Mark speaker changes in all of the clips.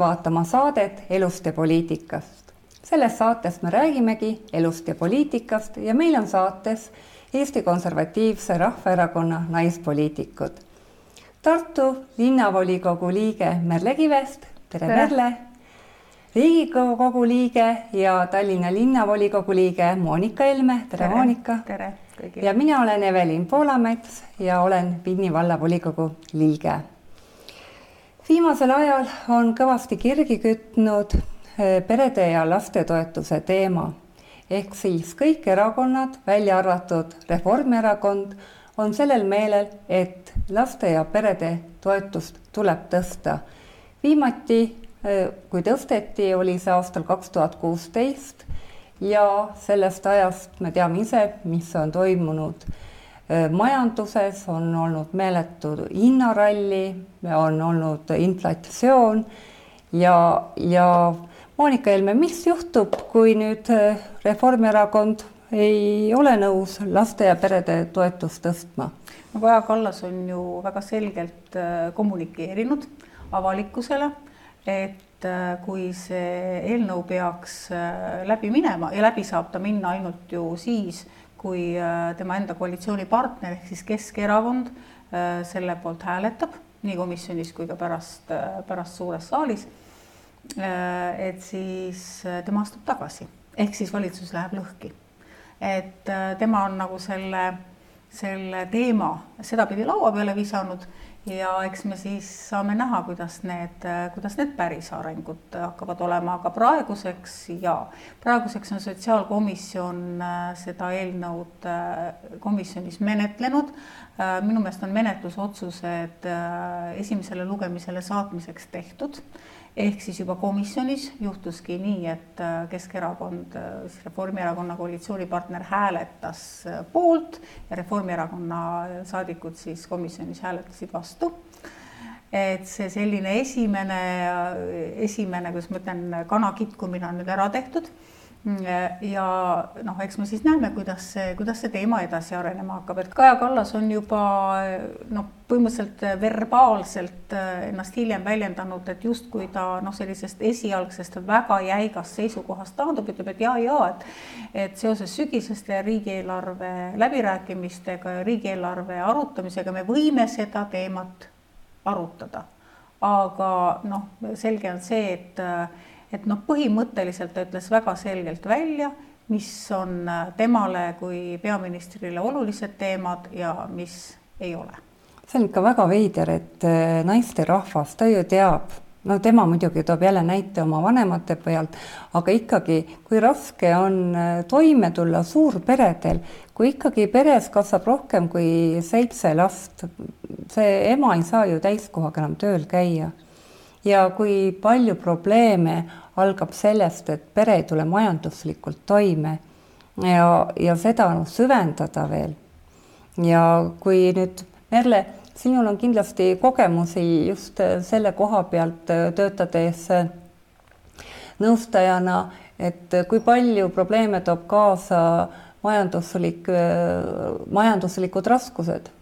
Speaker 1: vaatama saadet Elust ja poliitikast. selles saates me räägimegi elust ja poliitikast ja meil on saates Eesti Konservatiivse Rahvaerakonna naispoliitikud. Tartu linnavolikogu liige Merle Kivest, tere, tere., Merle. riigikogu liige ja Tallinna linnavolikogu liige Monika Helme, tere, tere., Monika.
Speaker 2: tere kõigile.
Speaker 1: ja mina olen Evelin Poolamets ja olen Vinni vallavolikogu liige viimasel ajal on kõvasti kirgi kütnud eh, perede ja lastetoetuse teema. ehk siis kõik erakonnad, välja arvatud Reformierakond, on sellel meelel, et laste ja perede toetust tuleb tõsta. viimati, eh, kui tõsteti, oli see aastal kaks tuhat kuusteist ja sellest ajast me teame ise, mis on toimunud majanduses on olnud meeletu hinnaralli, on olnud inflatsioon ja, ja Monika Helme, mis juhtub, kui nüüd Reformierakond ei ole nõus laste ja perede toetust tõstma?
Speaker 2: no Kaja Kallas on ju väga selgelt kommunikeerinud avalikkusele, et kui see eelnõu peaks läbi minema ja läbi saab ta minna ainult ju siis, kui äh, tema enda koalitsioonipartner ehk siis Keskerakond äh, selle poolt hääletab nii komisjonis kui ka pärast, äh, pärast suures saalis. et siis tema astub tagasi ehk siis valitsus läheb lõhki. et tema on nagu selle, selle teema sedapidi laua peale visanud ja eks me siis saame näha, kuidas need, kuidas need päris arengud hakkavad olema, aga praeguseks ja praeguseks on sotsiaalkomisjon äh, seda eelnõud äh, komisjonis menetlenud. Äh, minu meelest on menetlusotsused esimesele lugemisele saatmiseks tehtud ehk siis juba komisjonis juhtuski nii, et Keskerakond, siis Reformierakonna koalitsioonipartner hääletas poolt ja Reformierakonna saadikud siis komisjonis hääletasid vastu. Et see selline esimene, esimene, kuidas ma ütlen, kana kitkumine on nüüd ära tehtud ja noh, eks me siis näeme, kuidas see, kuidas see teema edasi arenema hakkab, et Kaja Kallas on juba noh, põhimõtteliselt verbaalselt äh, ennast hiljem väljendanud, et justkui ta noh, sellisest esialgsest väga jäigast seisukohast taandub, ütleb, et ja, ja et et seoses sügiseste riigieelarve läbirääkimistega ja riigieelarve arutamisega me võime seda teemat arutada. aga noh, selge on see, et et noh, põhimõtteliselt ta ütles väga selgelt välja, mis on äh, temale kui peaministrile olulised teemad ja mis ei ole.
Speaker 1: see on ikka väga veider, et äh, naisterahvas, ta ju teab, no tema muidugi toob jälle näite oma vanemate pealt, aga ikkagi, kui raske on äh, toime tulla suurperedel, kui ikkagi peres kasvab rohkem kui seitse last, see ema ei saa ju täiskohaga enam tööl käia ja kui palju probleeme algab sellest, et pere ei tule majanduslikult toime ja, ja seda noh, süvendada veel. ja kui nüüd Merle, sinul on kindlasti kogemusi just selle koha pealt töötades nõustajana, et kui palju probleeme toob kaasa majanduslik, majanduslikud raskused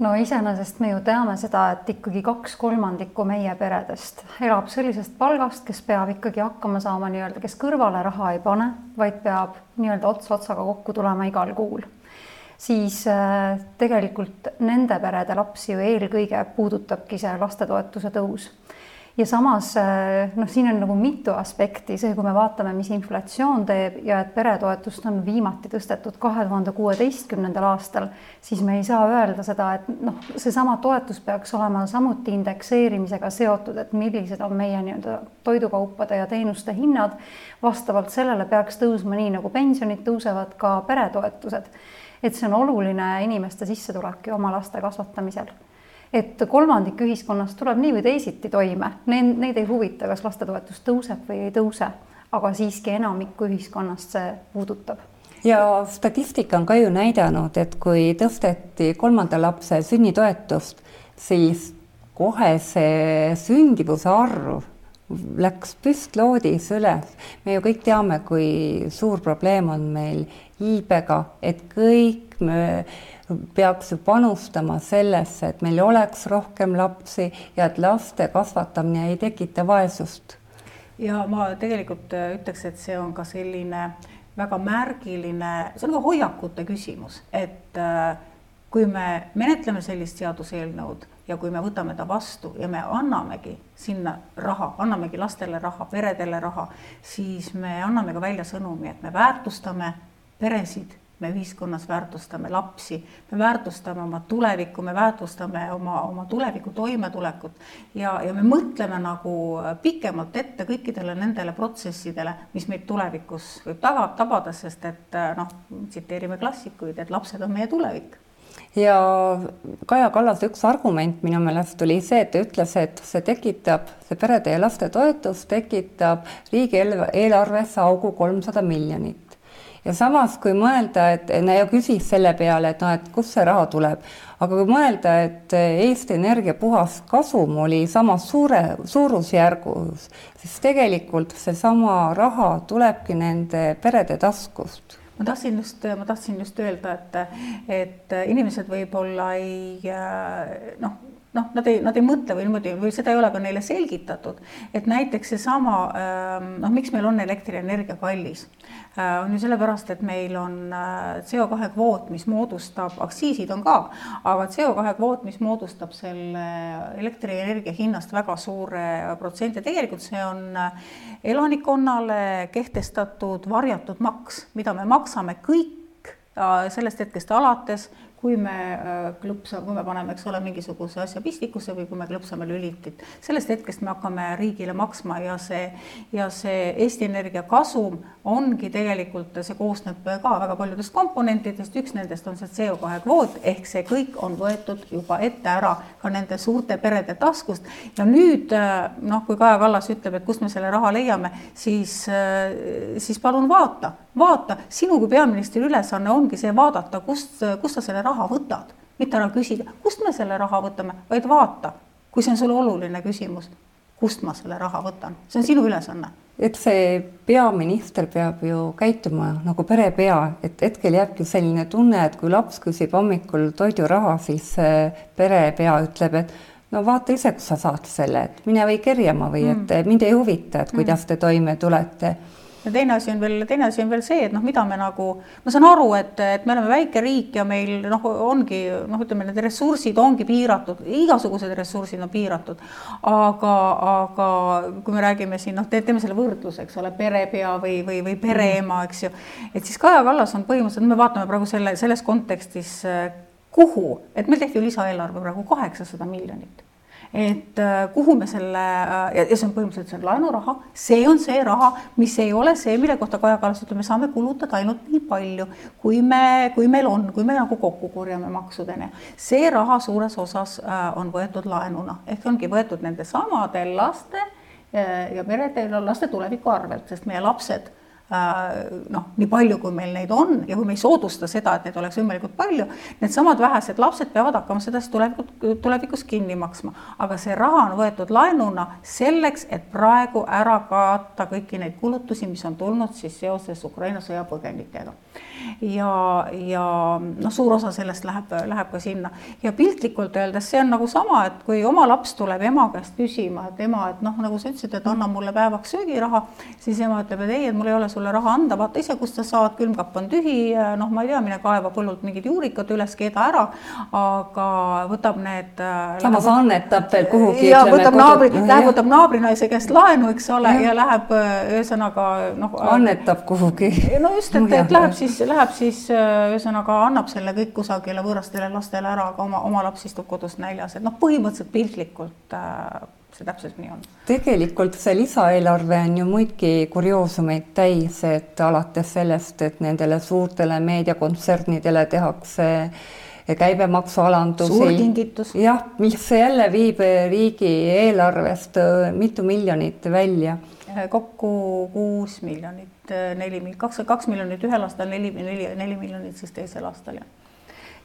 Speaker 3: no iseenesest me ju teame seda, et ikkagi kaks kolmandikku meie peredest elab sellisest palgast, kes peab ikkagi hakkama saama nii-öelda, kes kõrvale raha ei pane, vaid peab nii-öelda ots otsaga kokku tulema igal kuul. siis äh, tegelikult nende perede lapsi ju eelkõige puudutabki see lastetoetuse tõus ja samas eh, noh, siin on nagu mitu aspekti, see, kui me vaatame, mis inflatsioon teeb ja et peretoetust on viimati tõstetud kahe tuhande kuueteistkümnendal aastal, siis me ei saa öelda seda, et noh, seesama toetus peaks olema samuti indekseerimisega seotud, et millised on meie nii-öelda toidukaupade ja teenuste hinnad. vastavalt sellele peaks tõusma nii nagu pensionid tõusevad ka peretoetused. et see on oluline inimeste sissetulek ju oma laste kasvatamisel et kolmandik ühiskonnast tuleb nii või teisiti toime, neid, neid ei huvita, kas lastetoetus tõuseb või ei tõuse, aga siiski enamikku ühiskonnast see puudutab
Speaker 1: ja statistika on ka ju näidanud, et kui tõsteti kolmanda lapse sünnitoetust, siis kohe see sündivuse arv läks püstloodis üles. me ju kõik teame, kui suur probleem on meil iibega, et kõik me peaks ju panustama sellesse, et meil oleks rohkem lapsi ja et laste kasvatamine ei tekita vaesust.
Speaker 2: ja ma tegelikult äh, ütleks, et see on ka selline väga märgiline, see on ka hoiakute küsimus, et äh, kui me menetleme sellist seaduseelnõud ja kui me võtame ta vastu ja me annamegi sinna raha, annamegi lastele raha, peredele raha, siis me anname ka välja sõnumi, et me väärtustame peresid, me ühiskonnas väärtustame lapsi, me väärtustame oma tulevikku, me väärtustame oma, oma tuleviku toimetulekut ja, ja me mõtleme nagu pikemalt ette kõikidele nendele protsessidele, mis meid tulevikus võib taga, tabada, sest et noh, tsiteerime klassikuid, et lapsed on meie tulevik
Speaker 1: ja Kaja Kallase üks argument minu meelest oli see, et ta ütles, et see tekitab, see perede ja laste toetus tekitab riigieelarvesse augu kolmsada miljonit. Ja samas, kui mõelda, et ja küsis selle peale, et noh, et kust see raha tuleb, aga kui mõelda, et Eesti Energia puhaskasum oli samas suure, suurusjärgus, siis tegelikult seesama raha tulebki nende perede taskust.
Speaker 2: Ma tahtsin just, ma tahtsin just öelda, et, et inimesed võib-olla ei noh, noh, nad ei, nad ei mõtle või niimoodi või seda ei ole ka neile selgitatud, et näiteks seesama noh, miks meil on elektrienergia kallis, on ju sellepärast, et meil on CO2 kvoot, mis moodustab, aktsiisid on ka, aga CO2 kvoot, mis moodustab selle elektrienergia hinnast väga suure protsendi, tegelikult see on elanikkonnale kehtestatud varjatud maks, mida me maksame kõik sellest hetkest alates, kui me äh, klõpsa, kui me paneme, eks ole, mingisuguse asja pistikusse või kui me klõpsame lülitit, sellest hetkest me hakkame riigile maksma ja see ja see Eesti Energia kasum ongi tegelikult, see koosneb ka väga paljudest komponentidest, üks nendest on see CO2 kvoot ehk see kõik on võetud juba ette ära ka nende suurte perede taskust. Ja nüüd äh, noh, kui Kaja Kallas ütleb, et kust me selle raha leiame, siis, äh, siis palun vaata, vaata, sinu kui peaministri ülesanne ongi see vaadata, kust, kust sa selle raha võtad, mitte ära küsida, kust me selle raha võtame, vaid vaata, kui see on sulle oluline küsimus, kust ma selle raha võtan, see on sinu ülesanne.
Speaker 1: Et see peaminister peab ju käituma nagu perepea, et hetkel jääbki selline tunne, et kui laps küsib hommikul toiduraha, siis perepea ütleb, et no vaata ise, kust sa saad selle, et mine või kerjama või mm. et mind ei huvita, et kuidas mm. te toime tulete
Speaker 2: ja teine asi on veel, teine asi on veel see, et noh, mida me nagu, ma saan aru, et, et me oleme väike riik ja meil noh, ongi noh, ütleme, need ressursid ongi piiratud, igasugused ressursid on piiratud. aga, aga kui me räägime siin noh, teeme selle võrdluse, eks ole, perepea või, või, või pereema, eks ju, et siis Kaja Kallas on põhimõtteliselt, me vaatame praegu selle, selles kontekstis kuhu, et meil tehti ju lisaeelarve praegu kaheksasada miljonit et äh, kuhu me selle äh, ja, see on põhimõtteliselt see on laenuraha, see on see raha, mis ei ole see, mille kohta Kaja Kallas ütleb, me saame kulutada ainult nii palju, kui me, kui meil on, kui me nagu kokku korjame maksudena. see raha suures osas äh, on võetud laenuna ehk ongi võetud nende samade laste ja perede laste tuleviku arvelt, sest meie lapsed noh, nii palju, kui meil neid on ja kui me ei soodusta seda, et neid oleks võimalikult palju, needsamad vähesed lapsed peavad hakkama seda siis tulevikus, tulevikus kinni maksma. aga see raha on võetud laenuna selleks, et praegu ära kaota kõiki neid kulutusi, mis on tulnud siis seoses Ukraina sõjapõgenikega. ja, ja noh, suur osa sellest läheb, läheb ka sinna ja piltlikult öeldes see on nagu sama, et kui oma laps tuleb ema käest küsima, et ema, et noh, nagu sa ütlesid, et anna mulle päevaks söögiraha, siis ema ütleb, et ei, et mul ei ole sulle raha anda, vaata ise, kust sa saad, külmkapp on tühi, noh, ma ei tea, mine kaeva põllult mingid juurikad üles, keeda ära, aga võtab need.
Speaker 1: Äh, samas annetab veel kuhugi.
Speaker 2: ja võtab naabri, läheb, võtab naabrinaise käest laenu, eks ole, ja läheb äh, ühesõnaga noh.
Speaker 1: annetab kuhugi.
Speaker 2: no just, et, et läheb siis, läheb siis äh, ühesõnaga annab selle kõik kusagile võõrastele lastele ära, aga oma, oma laps istub kodus näljas, et noh, põhimõtteliselt piltlikult äh, see täpselt nii on.
Speaker 1: tegelikult see lisaeelarve on ju muidki kurioosumeid täis, et alates sellest, et nendele suurtele meediakontsernidele tehakse käibemaksualandusi.
Speaker 2: suur kingitus.
Speaker 1: jah, mis jälle viib riigieelarvest mitu miljonit välja.
Speaker 2: kokku kuus miljonit, neli, kaks, kaks miljonit ühel aastal, neli, neli, neli miljonit siis teisel aastal, jah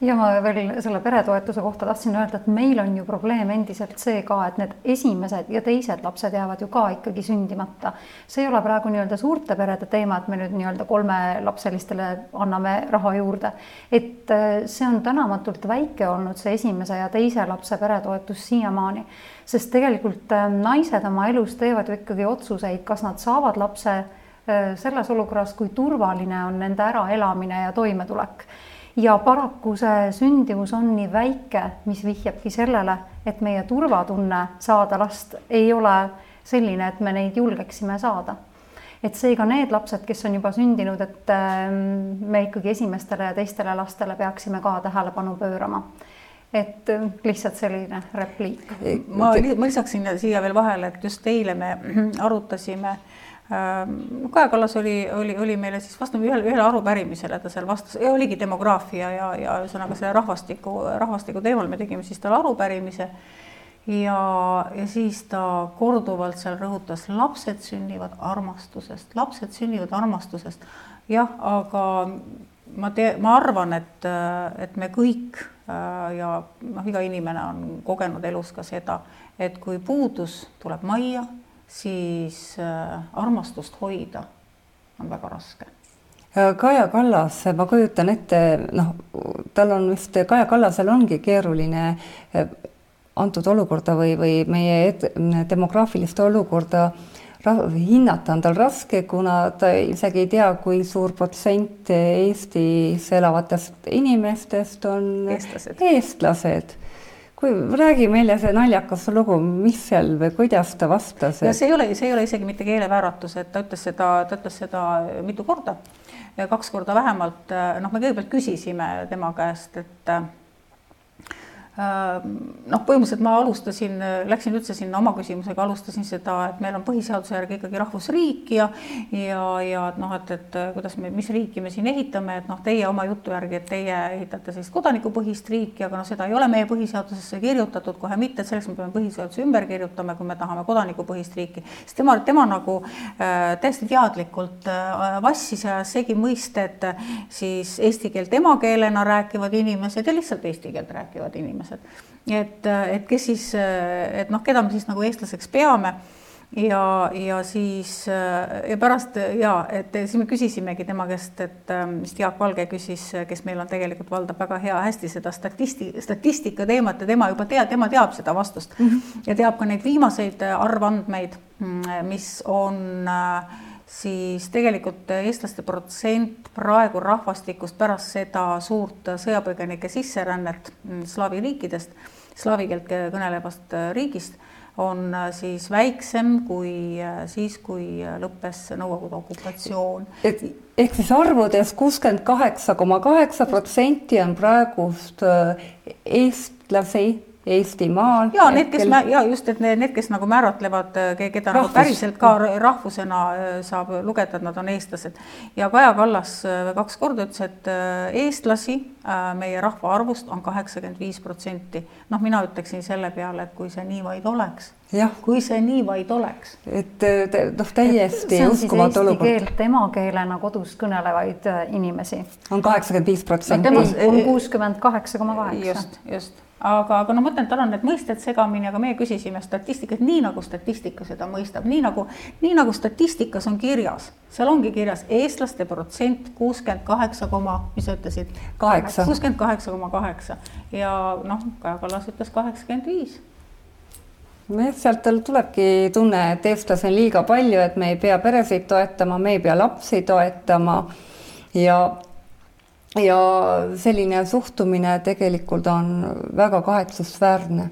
Speaker 3: ja ma veel selle peretoetuse kohta tahtsin öelda, et meil on ju probleem endiselt see ka, et need esimesed ja teised lapsed jäävad ju ka ikkagi sündimata. see ei ole praegu nii-öelda suurte perede teema, et me nüüd nii-öelda kolmelapselistele anname raha juurde. et äh, see on tänamatult väike olnud, see esimese ja teise lapse peretoetus siiamaani, sest tegelikult äh, naised oma elus teevad ju ikkagi otsuseid, kas nad saavad lapse äh, selles olukorras, kui turvaline on nende äraelamine ja toimetulek ja paraku see sündivus on nii väike, mis vihjabki sellele, et meie turvatunne saada last ei ole selline, et me neid julgeksime saada. et seega need lapsed, kes on juba sündinud, et ähm, me ikkagi esimestele ja teistele lastele peaksime ka tähelepanu pöörama et äh, lihtsalt selline repliik.
Speaker 2: ma, ma lisaksin siia veel vahele, et just eile me arutasime äh, Ähm, Kaja Kallas oli, oli, oli meile siis vastanud ühele, ühele arupärimisele, ta seal vastas, oligi demograafia ja, ja ühesõnaga selle rahvastiku, rahvastiku teemal me tegime siis talle arupärimise. ja, ja siis ta korduvalt seal rõhutas, lapsed sünnivad armastusest, lapsed sünnivad armastusest. jah, aga ma tea, ma arvan, et, et me kõik ja noh, iga inimene on kogenud elus ka seda, et kui puudus tuleb majja siis äh, armastust hoida on väga raske.
Speaker 1: Äh, Kaja Kallas, ma kujutan ette, noh, tal on vist, Kaja Kallasel ongi keeruline äh, antud olukorda või, või meie demograafilist olukorda hinnata on tal raske, kuna ta isegi ei tea, kui suur protsent Eestis elavatest inimestest on
Speaker 2: eestlased,
Speaker 1: eestlased kui räägi meile see naljakas lugu, mis seal või kuidas ta vastas?
Speaker 2: ja see ei ole, see ei ole isegi mitte keelevääratus, et ta ütles seda, ta ütles seda mitu korda, kaks korda vähemalt. noh, me kõigepealt küsisime tema käest, et noh, põhimõtteliselt ma alustasin, läksin üldse sinna oma küsimusega, alustasin seda, et meil on põhiseaduse järgi ikkagi rahvusriik ja ja, ja noh, et, et kuidas me, mis riiki me siin ehitame, et noh, teie oma jutu järgi, et teie ehitate sellist kodanikupõhist riiki, aga noh, seda ei ole meie põhiseadusesse kirjutatud kohe mitte, et selleks me peame põhiseaduse ümber kirjutama, kui me tahame kodanikupõhist riiki. siis tema, tema nagu äh, täiesti teadlikult äh, vassis ja segi mõisted siis eesti keelt emakeelena rääkivad inimesed ja lihtsalt eesti keelt rääkivad inimesed inimesed. et, et kes siis, et noh, keda me siis nagu eestlaseks peame ja, ja siis ja pärast ja et siis me küsisimegi tema käest, et vist Jaak Valge küsis, kes meil on tegelikult valdab väga hea, hästi seda statisti, statistika teemat ja tema juba teab, tema teab seda vastust mm -hmm. ja teab ka neid viimaseid arvandmeid, mis on äh, siis tegelikult eestlaste protsent praegu rahvastikust pärast seda suurt sõjapõgenike sisserännet slaavi riikidest, slaavi keelt kõnelevast riigist, on siis väiksem kui siis, kui lõppes Nõukogude okupatsioon.
Speaker 1: ehk siis arvudes kuuskümmend kaheksa koma kaheksa protsenti on praegust eestlasi Eestimaal.
Speaker 2: ja need, kes kel... ja just, et need, need, kes nagu määratlevad, keda Rahvus. nagu päriselt ka rahvusena äh, saab lugeda, et nad on eestlased. ja Kaja Kallas äh, kaks korda ütles, et äh, eestlasi meie rahvaarvust on kaheksakümmend viis protsenti. noh, mina ütleksin selle peale, et kui see nii vaid oleks. kui see nii vaid oleks.
Speaker 1: et noh, täiesti uskumatu olukord.
Speaker 3: keelt emakeelena kodus kõnelevaid inimesi.
Speaker 1: on kaheksakümmend viis protsenti.
Speaker 3: on kuuskümmend kaheksa koma kaheksa.
Speaker 2: just, just aga, aga no ma ütlen, tal on need mõisted segamini, aga meie küsisime statistikat nii nagu statistika seda mõistab, nii nagu, nii nagu statistikas on kirjas, seal ongi kirjas eestlaste protsent kuuskümmend kaheksa koma, mis sa ütlesid?
Speaker 1: kaheksa.
Speaker 2: kuuskümmend kaheksa koma kaheksa ja noh, Kaja Kallas ütles kaheksakümmend viis
Speaker 1: nojah, sealt tal tulebki tunne, et eestlasi on liiga palju, et me ei pea peresid toetama, me ei pea lapsi toetama ja ja selline suhtumine tegelikult on väga kahetsusväärne.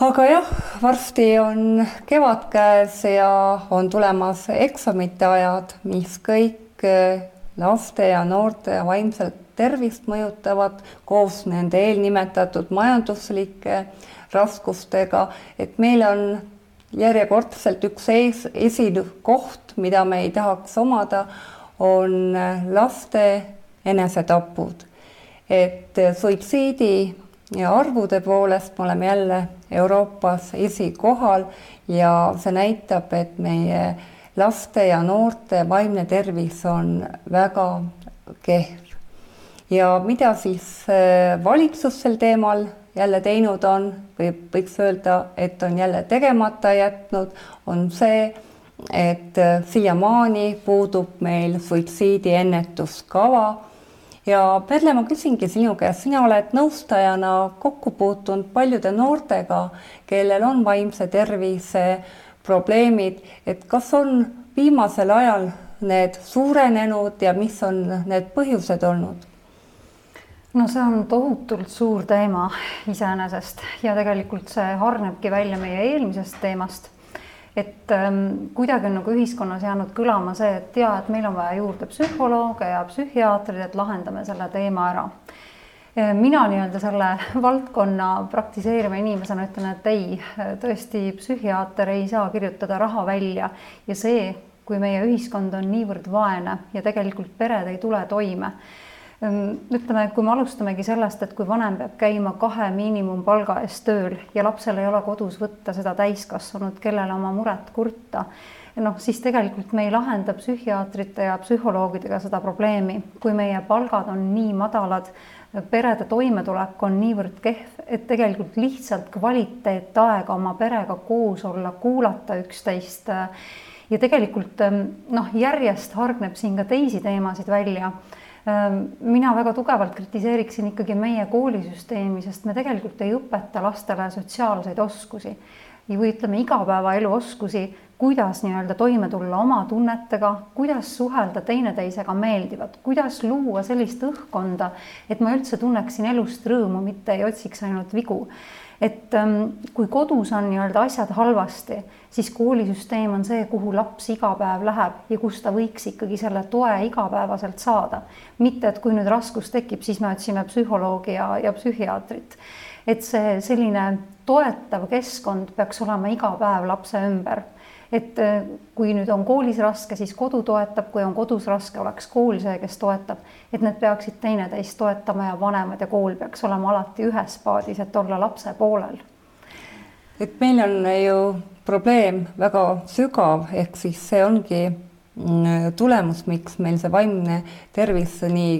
Speaker 1: aga jah, varsti on kevad käes ja on tulemas eksamite ajad, mis kõik eh, laste ja noorte vaimset tervist mõjutavad koos nende eelnimetatud majanduslike raskustega, et meil on järjekordselt üks ees, esikoht, mida me ei tahaks omada, on laste enesetapud. et suitsiidi ja arvude poolest me oleme jälle Euroopas esikohal ja see näitab, et meie laste ja noorte vaimne tervis on väga kehv. ja mida siis valitsus sel teemal jälle teinud on või võiks öelda, et on jälle tegemata jätnud, on see, et siiamaani puudub meil suitsiidiennetuskava ja Perle, ma küsingi sinu käest, sina oled nõustajana kokku puutunud paljude noortega, kellel on vaimse tervise probleemid, et kas on viimasel ajal need suurenenud ja mis on need põhjused olnud?
Speaker 3: no see on tohutult suur teema iseenesest ja tegelikult see hargnebki välja meie eelmisest teemast et ähm, kuidagi on nagu ühiskonnas jäänud kõlama see, et ja et meil on vaja juurde psühholooge ja psühhiaatreid, et lahendame selle teema ära. mina nii-öelda selle valdkonna praktiseeriva inimesena ütlen, et ei, tõesti, psühhiaater ei saa kirjutada raha välja ja see, kui meie ühiskond on niivõrd vaene ja tegelikult pered ei tule toime ütleme, kui me alustamegi sellest, et kui vanem peab käima kahe miinimumpalga eest tööl ja lapsel ei ole kodus võtta seda täiskasvanut, kellele oma muret kurta, noh, siis tegelikult me ei lahenda psühhiaatrite ja psühholoogidega seda probleemi, kui meie palgad on nii madalad, perede toimetulek on niivõrd kehv, et tegelikult lihtsalt kvaliteetaega oma perega koos olla, kuulata üksteist ja tegelikult noh, järjest hargneb siin ka teisi teemasid välja. Ehm, mina väga tugevalt kritiseeriksin ikkagi meie koolisüsteemi, sest me tegelikult ei õpeta lastele sotsiaalseid oskusi. Või ütleme, igapäevaelu oskusi, kuidas nii-öelda toime tulla oma tunnetega, kuidas suhelda teineteisega meeldivalt, kuidas luua sellist õhkkonda, et ma üldse tunneksin elust rõõmu, mitte ei otsiks ainult vigu et ähm, kui kodus on nii-öelda asjad halvasti, siis koolisüsteem on see, kuhu laps iga päev läheb ja kus ta võiks ikkagi selle toe igapäevaselt saada. mitte, et kui nüüd raskus tekib, siis me otsime psühholoogi ja, ja psühhiaatrit. et see selline toetav keskkond peaks olema iga päev lapse ümber et äh, kui nüüd on koolis raske, siis kodu toetab, kui on kodus raske, oleks kool see, kes toetab, et need peaksid teineteist toetama ja vanemad ja kool peaks olema alati ühes paadis, et olla lapse poolel.
Speaker 1: et meil on ju probleem väga sügav, ehk siis see ongi mm, tulemus, miks meil see vaimne tervis nii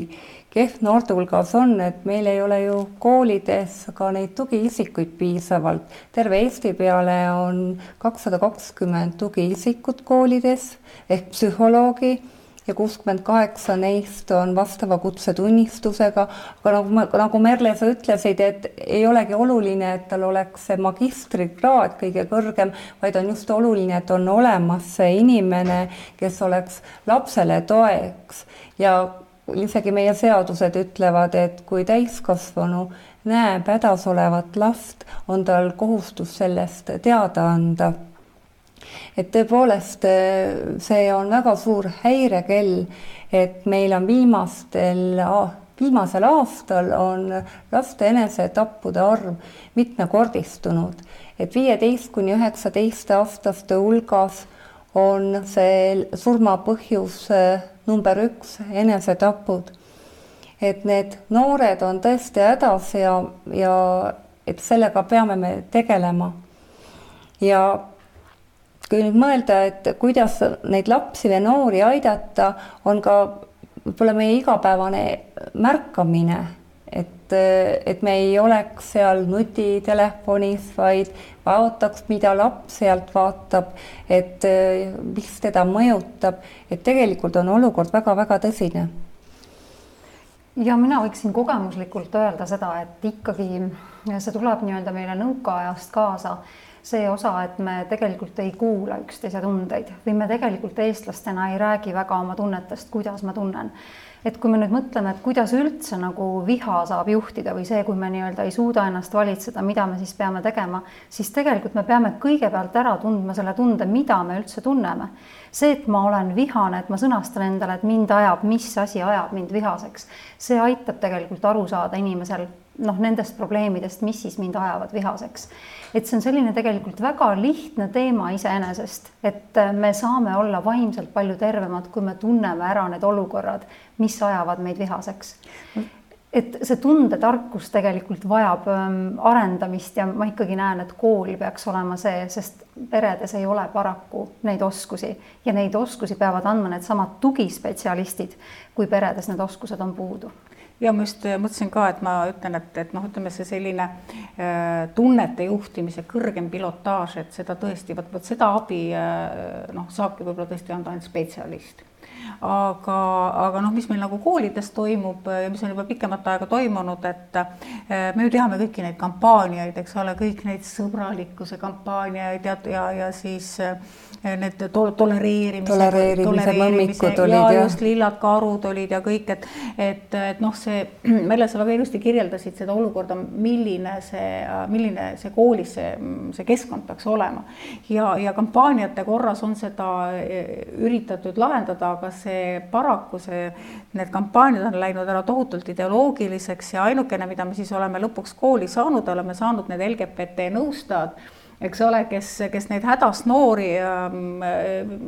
Speaker 1: kehv noorte hulgas on, et meil ei ole ju koolides ka neid tugiisikuid piisavalt. terve Eesti peale on kakssada kakskümmend tugiisikut koolides ehk psühholoogi ja kuuskümmend kaheksa neist on vastava kutsetunnistusega, aga nagu ma, nagu Merle, sa ütlesid, et ei olegi oluline, et tal oleks see magistrikraad kõige kõrgem, vaid on just oluline, et on olemas see inimene, kes oleks lapsele toeks ja isegi meie seadused ütlevad, et kui täiskasvanu näeb hädas olevat last, on tal kohustus sellest teada anda. et tõepoolest, see on väga suur häirekell, et meil on viimastel viimasel aastal on laste enesetappude arv mitmekordistunud, et viieteist kuni üheksateist aastaste hulgas on see surmapõhjus number üks, enesetapud. et need noored on tõesti hädas ja, ja et sellega peame me tegelema. ja kui nüüd mõelda, et kuidas neid lapsi või noori aidata, on ka võib-olla meie igapäevane märkamine et, et me ei oleks seal nutitelefonis, vaid vaataks, mida laps sealt vaatab, et mis teda mõjutab, et tegelikult on olukord väga-väga tõsine.
Speaker 3: ja mina võiksin kogemuslikult öelda seda, et ikkagi see tuleb nii-öelda meile nõukaajast kaasa see osa, et me tegelikult ei kuula üksteise tundeid või me tegelikult eestlastena ei räägi väga oma tunnetest, kuidas ma tunnen et kui me nüüd mõtleme, et kuidas üldse nagu viha saab juhtida või see, kui me nii-öelda ei suuda ennast valitseda, mida me siis peame tegema, siis tegelikult me peame kõigepealt ära tundma selle tunde, mida me üldse tunneme. see, et ma olen vihane, et ma sõnastan endale, et mind ajab, mis asi ajab mind vihaseks, see aitab tegelikult aru saada inimesel noh, nendest probleemidest, mis siis mind ajavad vihaseks. et see on selline tegelikult väga lihtne teema iseenesest, et me saame olla vaimselt palju tervemad, kui me tunneme ära need olukorrad, mis ajavad meid vihaseks et see tundetarkus tegelikult vajab ähm, arendamist ja ma ikkagi näen, et kool peaks olema see, sest peredes ei ole paraku neid oskusi ja neid oskusi peavad andma needsamad tugispetsialistid, kui peredes need oskused on puudu
Speaker 2: ja ma just mõtlesin ka, et ma ütlen, et, et noh, ütleme see selline äh, tunnete juhtimise kõrgem pilotaaž, et seda tõesti, vot, vot seda abi äh, noh, saabki võib-olla tõesti anda ainult spetsialist aga, aga noh, mis meil nagu koolides toimub ja mis on juba pikemat aega toimunud, et eh, me ju teame kõiki neid kampaaniaid, eks ole, kõik neid sõbralikkuse kampaaniaid ja, ja, ja siis äh, need to tolereerimise,
Speaker 1: tolereerimise mõmmikud olid
Speaker 2: ja, ja just lillad karud olid ja kõik, et, et, et noh, see, Merle, sa väga ilusti kirjeldasid seda olukorda, milline see, milline see koolis see, see keskkond peaks olema. ja, ja kampaaniate korras on seda e, üritatud lahendada, aga see paraku see, need kampaaniad on läinud ära tohutult ideoloogiliseks ja ainukene, mida me siis oleme lõpuks kooli saanud, oleme saanud need LGBT nõustajad eks ole, kes, kes neid hädas noori, ähm,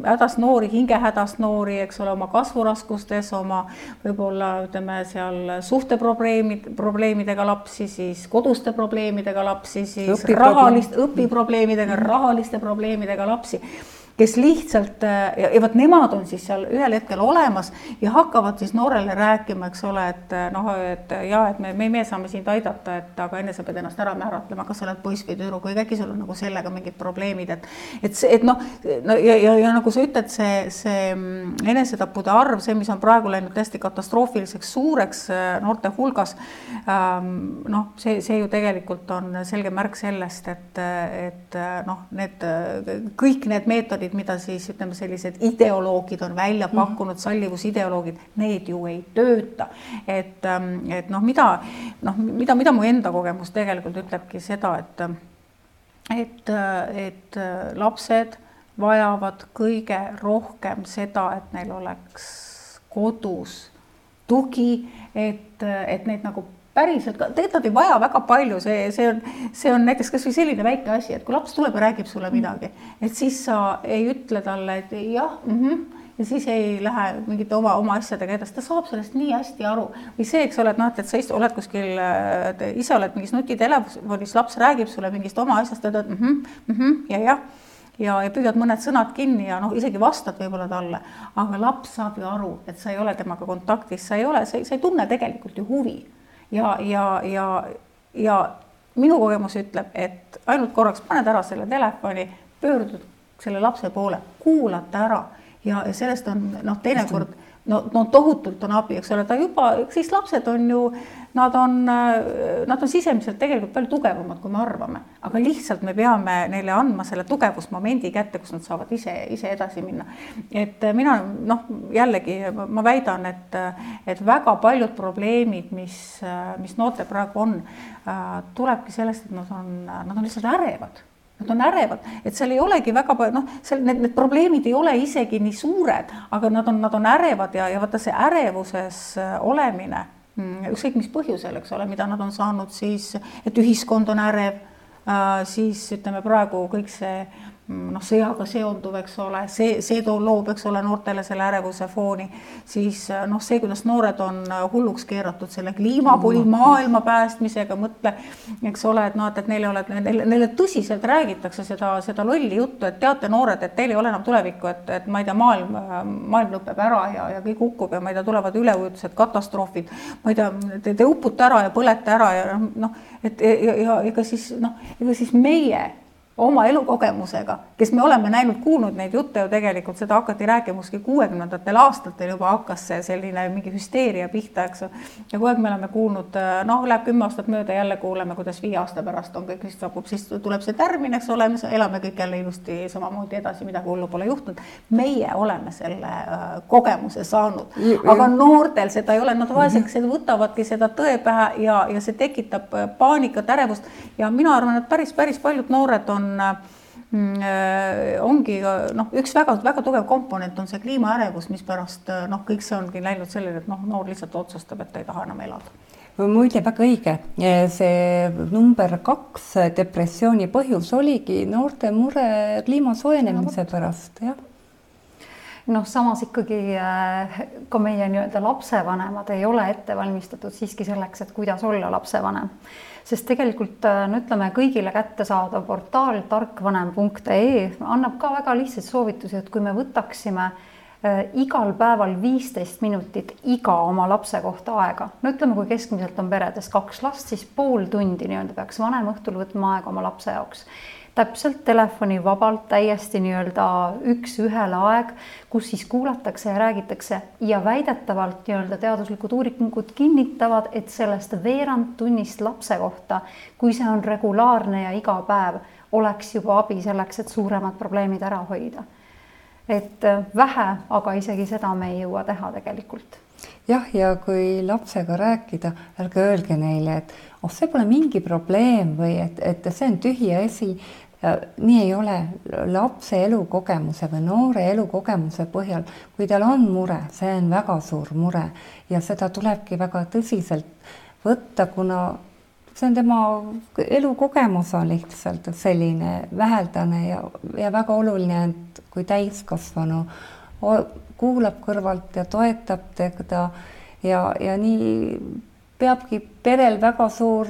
Speaker 2: hädas noori, hingehädas noori, eks ole, oma kasvuraskustes, oma võib-olla ütleme seal suhteprobleemid, probleemidega lapsi, siis koduste probleemidega lapsi, siis õpiproblem. rahalist, õpiprobleemidega, rahaliste probleemidega lapsi kes lihtsalt ja, ja vot nemad on siis seal ühel hetkel olemas ja hakkavad siis noorele rääkima, eks ole, et äh, noh, et ja et me, me, me saame sind aidata, et aga enne sa pead ennast ära määratlema, kas sa oled poiss või tüdruk või äkki sul on nagu sellega mingid probleemid, et et see, et noh, no ja, ja, ja nagu sa ütled, see, see mm, enesetappude arv, see, mis on praegu läinud täiesti katastroofiliseks suureks äh, noorte hulgas ähm,. noh, see, see ju tegelikult on selge märk sellest, et, et noh, need kõik need meetodid meetodid, mida siis ütleme, sellised ideoloogid on välja mhm. pakkunud mm, -hmm. sallivusideoloogid, need ju ei tööta. et, ähm, et noh, mida noh, mida, mida mu enda kogemus tegelikult ütlebki seda, et et, et lapsed vajavad kõige rohkem seda, et neil oleks kodus tugi, et, et neid nagu päriselt tegelikult nad ei vaja väga palju, see, see on, see on näiteks kasvõi selline väike asi, et kui laps tuleb ja räägib sulle midagi, et siis sa ei ütle talle, et jah mm, -hmm, ja siis ei lähe mingite oma, oma asjadega edasi, ta saab sellest nii hästi aru. või see, eks ole, et noh, et, et sa istu, oled kuskil, ise oled mingis nutitelefonis, laps räägib sulle mingist oma asjast, ütled mm -hmm, mm -hmm, ja jah. Ja, ja püüad mõned sõnad kinni ja noh, isegi vastad võib-olla talle, aga laps saab ju aru, et sa ei ole temaga kontaktis, sa ei ole, sa ei tunne tegelikult ju huvi ja, ja, ja, ja minu kogemus ütleb, et ainult korraks paned ära selle telefoni, pöördud selle lapse poole, kuulata ära. Ja, ja sellest on noh, teinekord no, no tohutult on abi, eks ole, ta juba, siis lapsed on ju, nad on, nad on sisemiselt tegelikult palju tugevamad, kui me arvame, aga lihtsalt me peame neile andma selle tugevusmomendi kätte, kus nad saavad ise, ise edasi minna. et mina noh, jällegi ma väidan, et, et väga paljud probleemid, mis, mis noortel praegu on, tulebki sellest, et nad on, nad on lihtsalt ärevad. Nad on ärevad, et seal ei olegi väga palju, noh, seal need, need probleemid ei ole isegi nii suured, aga nad on, nad on ärevad ja, ja vaata see ärevuses äh, olemine, ükskõik mis põhjusel, eks ole, mida nad on saanud siis, et ühiskond on ärev, äh, siis ütleme praegu kõik see Mm, noh, sõjaga seonduv, eks ole, see, see too loob, eks ole, noortele selle ärevuse fooni, siis äh, noh, see, kuidas noored on äh, hulluks keeratud selle kliimapoli maailma päästmisega, mõtle, eks ole, et noh, et, et neile oled, neile, neile tõsiselt räägitakse seda, seda lolli juttu, et teate, noored, et teil ei ole enam tulevikku, et, et ma ei tea, maailm, maailm lõpeb ära ja, ja kõik hukkub ja ma ei tea, tulevad üleujutused, katastroofid, ma ei tea, te, te upute ära ja põlete ära ja noh, et ja, ja ega siis noh, ega siis meie oma elukogemusega, kes me oleme näinud-kuulnud neid jutte ju tegelikult, seda hakati rääkima kuskil kuuekümnendatel aastatel juba hakkas see selline mingi hüsteeria pihta, eks ja kogu aeg me oleme kuulnud, noh, läheb kümme aastat mööda, jälle kuuleme, kuidas viie aasta pärast on kõik, siis saabub, siis tuleb see tärmin, eks ole, me elame kõik jälle ilusti samamoodi edasi, midagi hullu pole juhtunud. meie oleme selle äh, kogemuse saanud, aga noortel seda ei ole, nad vaeseks võtavadki seda tõe pähe ja, ja see tekitab äh, paanikat, ärevust. Ja mina arvan, et päris, päris paljud noored on on mm, äh, ongi noh, üks väga-väga tugev komponent on see kliimaärevus, mispärast äh, noh, kõik see ongi läinud sellele, et noh, noor lihtsalt otsustab, et ta ei taha enam elada.
Speaker 1: Muide, väga õige, see number kaks depressiooni põhjus oligi noorte mure kliima soojenemise pärast, jah.
Speaker 3: Noh, samas ikkagi äh, ka meie nii-öelda lapsevanemad ei ole ette valmistatud siiski selleks, et kuidas olla lapsevanem sest tegelikult äh, no ütleme, kõigile kättesaadav portaal tarkvanem.ee annab ka väga lihtsaid soovitusi, et kui me võtaksime äh, igal päeval viisteist minutit iga oma lapse kohta aega. no ütleme, kui keskmiselt on peredes kaks last, siis pool tundi nii-öelda peaks vanem õhtul võtma aega oma lapse jaoks täpselt telefonivabalt, täiesti nii-öelda üks-ühele aeg, kus siis kuulatakse ja räägitakse ja väidetavalt nii-öelda teaduslikud uuringud kinnitavad, et sellest veerand tunnist lapse kohta, kui see on regulaarne ja iga päev, oleks juba abi selleks, et suuremad probleemid ära hoida. et äh, vähe, aga isegi seda me ei jõua teha tegelikult
Speaker 1: jah, ja kui lapsega rääkida, ärge öelge neile, et oh, see pole mingi probleem või et, et see on tühi asi. Ja nii ei ole. Lapse elukogemuse või noore elukogemuse põhjal, kui tal on mure, see on väga suur mure. Ja seda tulebki väga tõsiselt võtta, kuna see on tema elukogemus on lihtsalt selline väheldane ja, ja väga oluline, et kui täiskasvanu kuulab kõrvalt ja toetab teda ja, ja nii peabki perel väga suur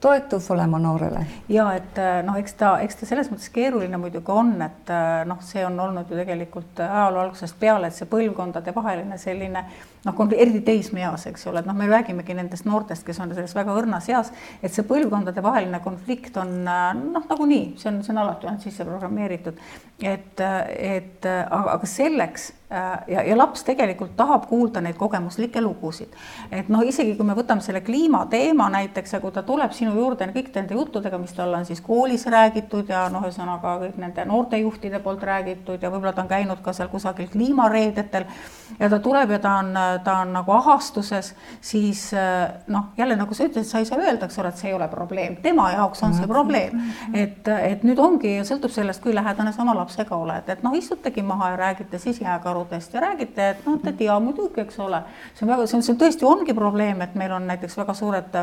Speaker 1: toetus olema noorele.
Speaker 2: ja et äh, noh, eks ta, eks ta selles mõttes keeruline muidugi on, et äh, noh, see on olnud ju tegelikult ajaloo algusest peale, et see põlvkondadevaheline selline noh, eriti teismeeas, eks ole, et noh, me räägimegi nendest noortest, kes on selles väga õrnas eas, et see põlvkondadevaheline konflikt on äh, noh, nagunii, see on, see on alati olnud sisse programmeeritud. et, et aga, aga selleks Äh, ja, ja laps tegelikult tahab kuulda neid kogemuslikke lugusid. et noh, isegi kui me võtame selle kliimateema näiteks ja kui ta tuleb sinu juurde kõik nende juttudega, mis talle on siis koolis räägitud ja noh, ühesõnaga kõik nende noortejuhtide poolt räägitud ja võib-olla ta on käinud ka seal kusagil kliimareedetel ja ta tuleb ja ta on, ta on nagu ahastuses, siis äh, noh, jälle nagu sa ütlesid, sa ei saa öelda, eks ole, et see ei ole probleem, tema jaoks on see probleem. et, et nüüd ongi, sõltub sellest, kui lähedane sa oma lapsega oled, et noh, istutegi maha ja räägite siis jääkaru karudest ja räägite, et noh, tead ja muidugi, eks ole, see on väga, see on, see tõesti ongi probleem, et meil on näiteks väga suured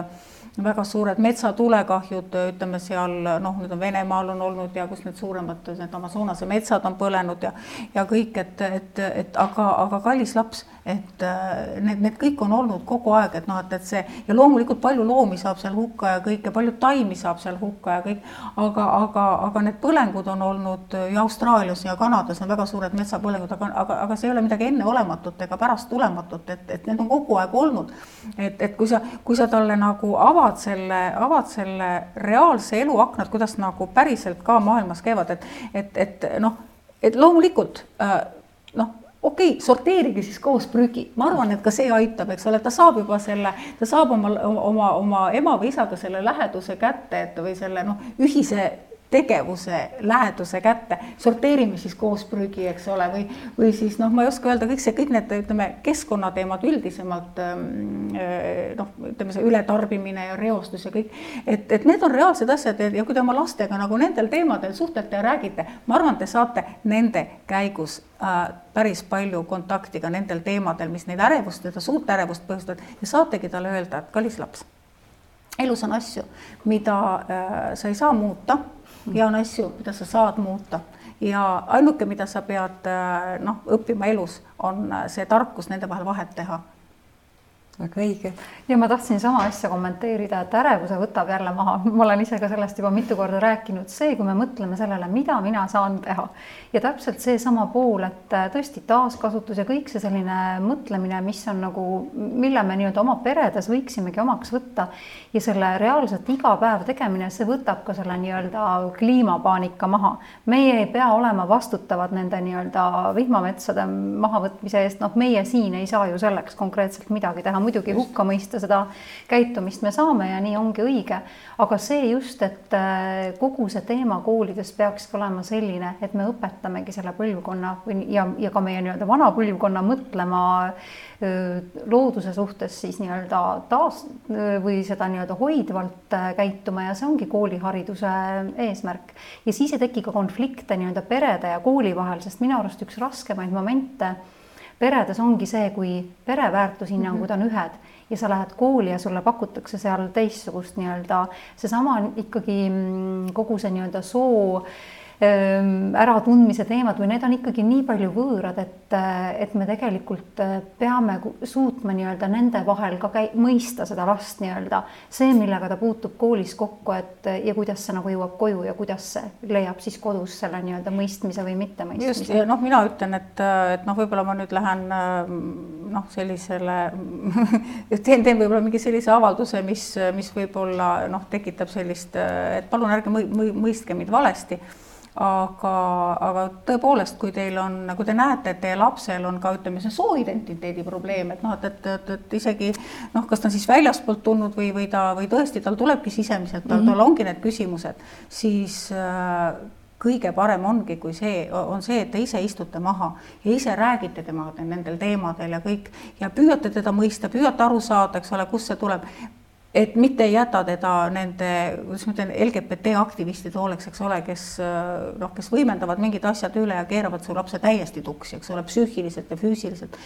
Speaker 2: väga suured metsatulekahjud, ütleme seal noh, nüüd on Venemaal on olnud ja kus need suuremad, need Amazonase metsad on põlenud ja ja kõik, et, et, et aga, aga kallis laps, et need, need kõik on olnud kogu aeg, et noh, et, et see ja loomulikult palju loomi saab seal hukka ja kõik ja palju taimi saab seal hukka ja kõik, aga, aga, aga need põlengud on olnud ja Austraalias ja Kanadas on väga suured metsapõlengud, aga, aga, aga see ei ole midagi enneolematut ega pärastulematut, et, et need on kogu aeg olnud. et, et kui sa, kui sa talle nagu avad selle, avad selle reaalse elu aknad, kuidas nagu päriselt ka maailmas käivad, et, et, et noh, et loomulikult äh, noh, okei okay,, sorteerige siis koos prügi, ma arvan, et ka see aitab, eks ole, ta saab juba selle, ta saab oma, oma, oma ema või isaga selle läheduse kätte, et või selle noh, ühise tegevuse läheduse kätte, sorteerime siis koos prügi, eks ole, või, või siis noh, ma ei oska öelda, kõik see, kõik need, ütleme, keskkonnateemad üldisemalt ähm, äh, noh, ütleme see ületarbimine ja reostus ja kõik, et, et need on reaalsed asjad ja kui te oma lastega nagu nendel teemadel suhtlete ja räägite, ma arvan, te saate nende käigus äh, päris palju kontakti ka nendel teemadel, mis neid ärevust, seda suurt ärevust põhjustavad ja saategi talle öelda, et kallis laps, elus on asju, mida äh, sa ei saa muuta ja on asju, mida sa saad muuta. Ja ainuke, mida sa pead noh, õppima elus, on see tarkus nende vahel vahet teha
Speaker 1: väga õige.
Speaker 3: ja ma tahtsin sama asja kommenteerida, et ärevuse võtab jälle maha, ma olen ise ka sellest juba mitu korda rääkinud, see, kui me mõtleme sellele, mida mina saan teha. Ja täpselt seesama pool, et äh, tõesti taaskasutus ja kõik see selline mõtlemine, mis on nagu, mille me nii-öelda oma peredes võiksimegi omaks võtta. Ja selle reaalselt iga päev tegemine, see võtab ka selle nii-öelda kliimapaanika maha. meie ei pea olema vastutavad nende nii-öelda vihmametsade mahavõtmise eest, noh, meie siin ei saa ju selleks konkreetselt midagi teha muidugi hukka mõista seda käitumist me saame ja nii ongi õige, aga see just, et äh, kogu see teema koolides peakski olema selline, et me õpetamegi selle põlvkonna või ja, ja ka meie nii-öelda vana põlvkonna mõtlema looduse suhtes siis nii-öelda taas või seda nii-öelda hoidvalt äh, käituma ja see ongi koolihariduse eesmärk. ja siis ei teki ka konflikte nii-öelda perede ja kooli vahel, sest minu arust üks raskemaid momente peredes ongi see, kui pere väärtushinnangud on ühed ja sa lähed kooli ja sulle pakutakse seal teistsugust nii-öelda, seesama ikkagi mm, kogu see nii-öelda soo Ehm, äratundmise teemad või need on ikkagi nii palju võõrad, et, et me tegelikult äh, peame suutma nii-öelda nende vahel ka käi-, mõista seda last nii-öelda, see, millega ta puutub koolis kokku, et ja kuidas see nagu jõuab koju ja kuidas see leiab siis kodus selle nii-öelda mõistmise või mittemõistmise.
Speaker 2: just, ja noh, mina ütlen, et, et noh, võib-olla ma nüüd lähen noh, sellisele teen, teen võib-olla mingi sellise avalduse, mis, mis võib-olla noh, tekitab sellist, et palun ärge mõistke mind valesti aga, aga tõepoolest, kui teil on, kui te näete, et teie lapsel on ka ütleme, see sooidentiteedi probleem, et noh, et, et, et, et isegi noh, kas ta on siis väljastpoolt tulnud või, või ta või tõesti tal tulebki sisemiselt, tal mm, -hmm. tal ongi need küsimused, siis äh, kõige parem ongi, kui see on see, et te ise istute maha ja ise räägite temaga nendel teemadel ja kõik ja püüate teda mõista, püüate aru saada, eks ole, kust see tuleb et mitte ei jäta teda nende, kuidas ma ütlen, LGBT aktivistide hooleks, eks ole, kes noh, kes võimendavad mingid asjad üle ja keeravad su lapse täiesti tuksi, eks ole, psüühiliselt ja füüsiliselt.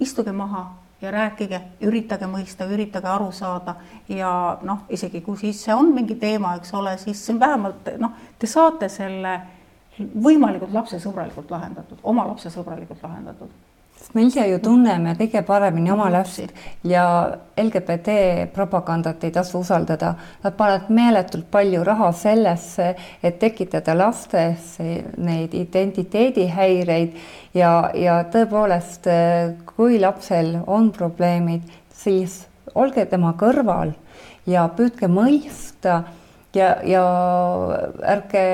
Speaker 2: istuge maha ja rääkige, üritage mõista, üritage aru saada ja noh, isegi kui siis see on mingi teema, eks ole, siis vähemalt noh, te saate selle võimalikult lapsesõbralikult lahendatud, oma lapsesõbralikult lahendatud
Speaker 1: sest me ise ju tunneme kõige paremini oma last ja LGBT propagandat ei tasu usaldada. Nad panevad meeletult palju raha sellesse, et tekitada lastes neid identiteedihäireid ja, ja tõepoolest, kui lapsel on probleemid, siis olge tema kõrval ja püüdke mõista ja, ja ärge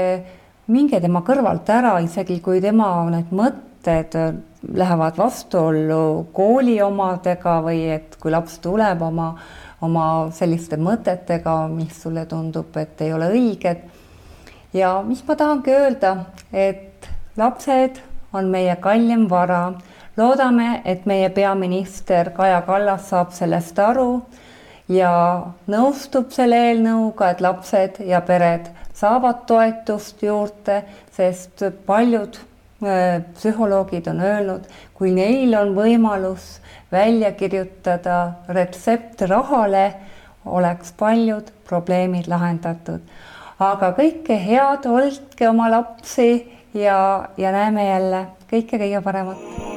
Speaker 1: minge tema kõrvalt ära, isegi kui tema need mõtted lähevad vastuollu kooli omadega või et kui laps tuleb oma, oma selliste mõtetega, mis sulle tundub, et ei ole õiged. ja mis ma tahangi öelda, et lapsed on meie kallim vara. loodame, et meie peaminister Kaja Kallas saab sellest aru ja nõustub selle eelnõuga, et lapsed ja pered saavad toetust juurde, sest paljud psühholoogid on öelnud, kui neil on võimalus välja kirjutada retsept rahale, oleks paljud probleemid lahendatud. aga kõike head, hoidke oma lapsi ja, ja näeme jälle kõike kõige paremat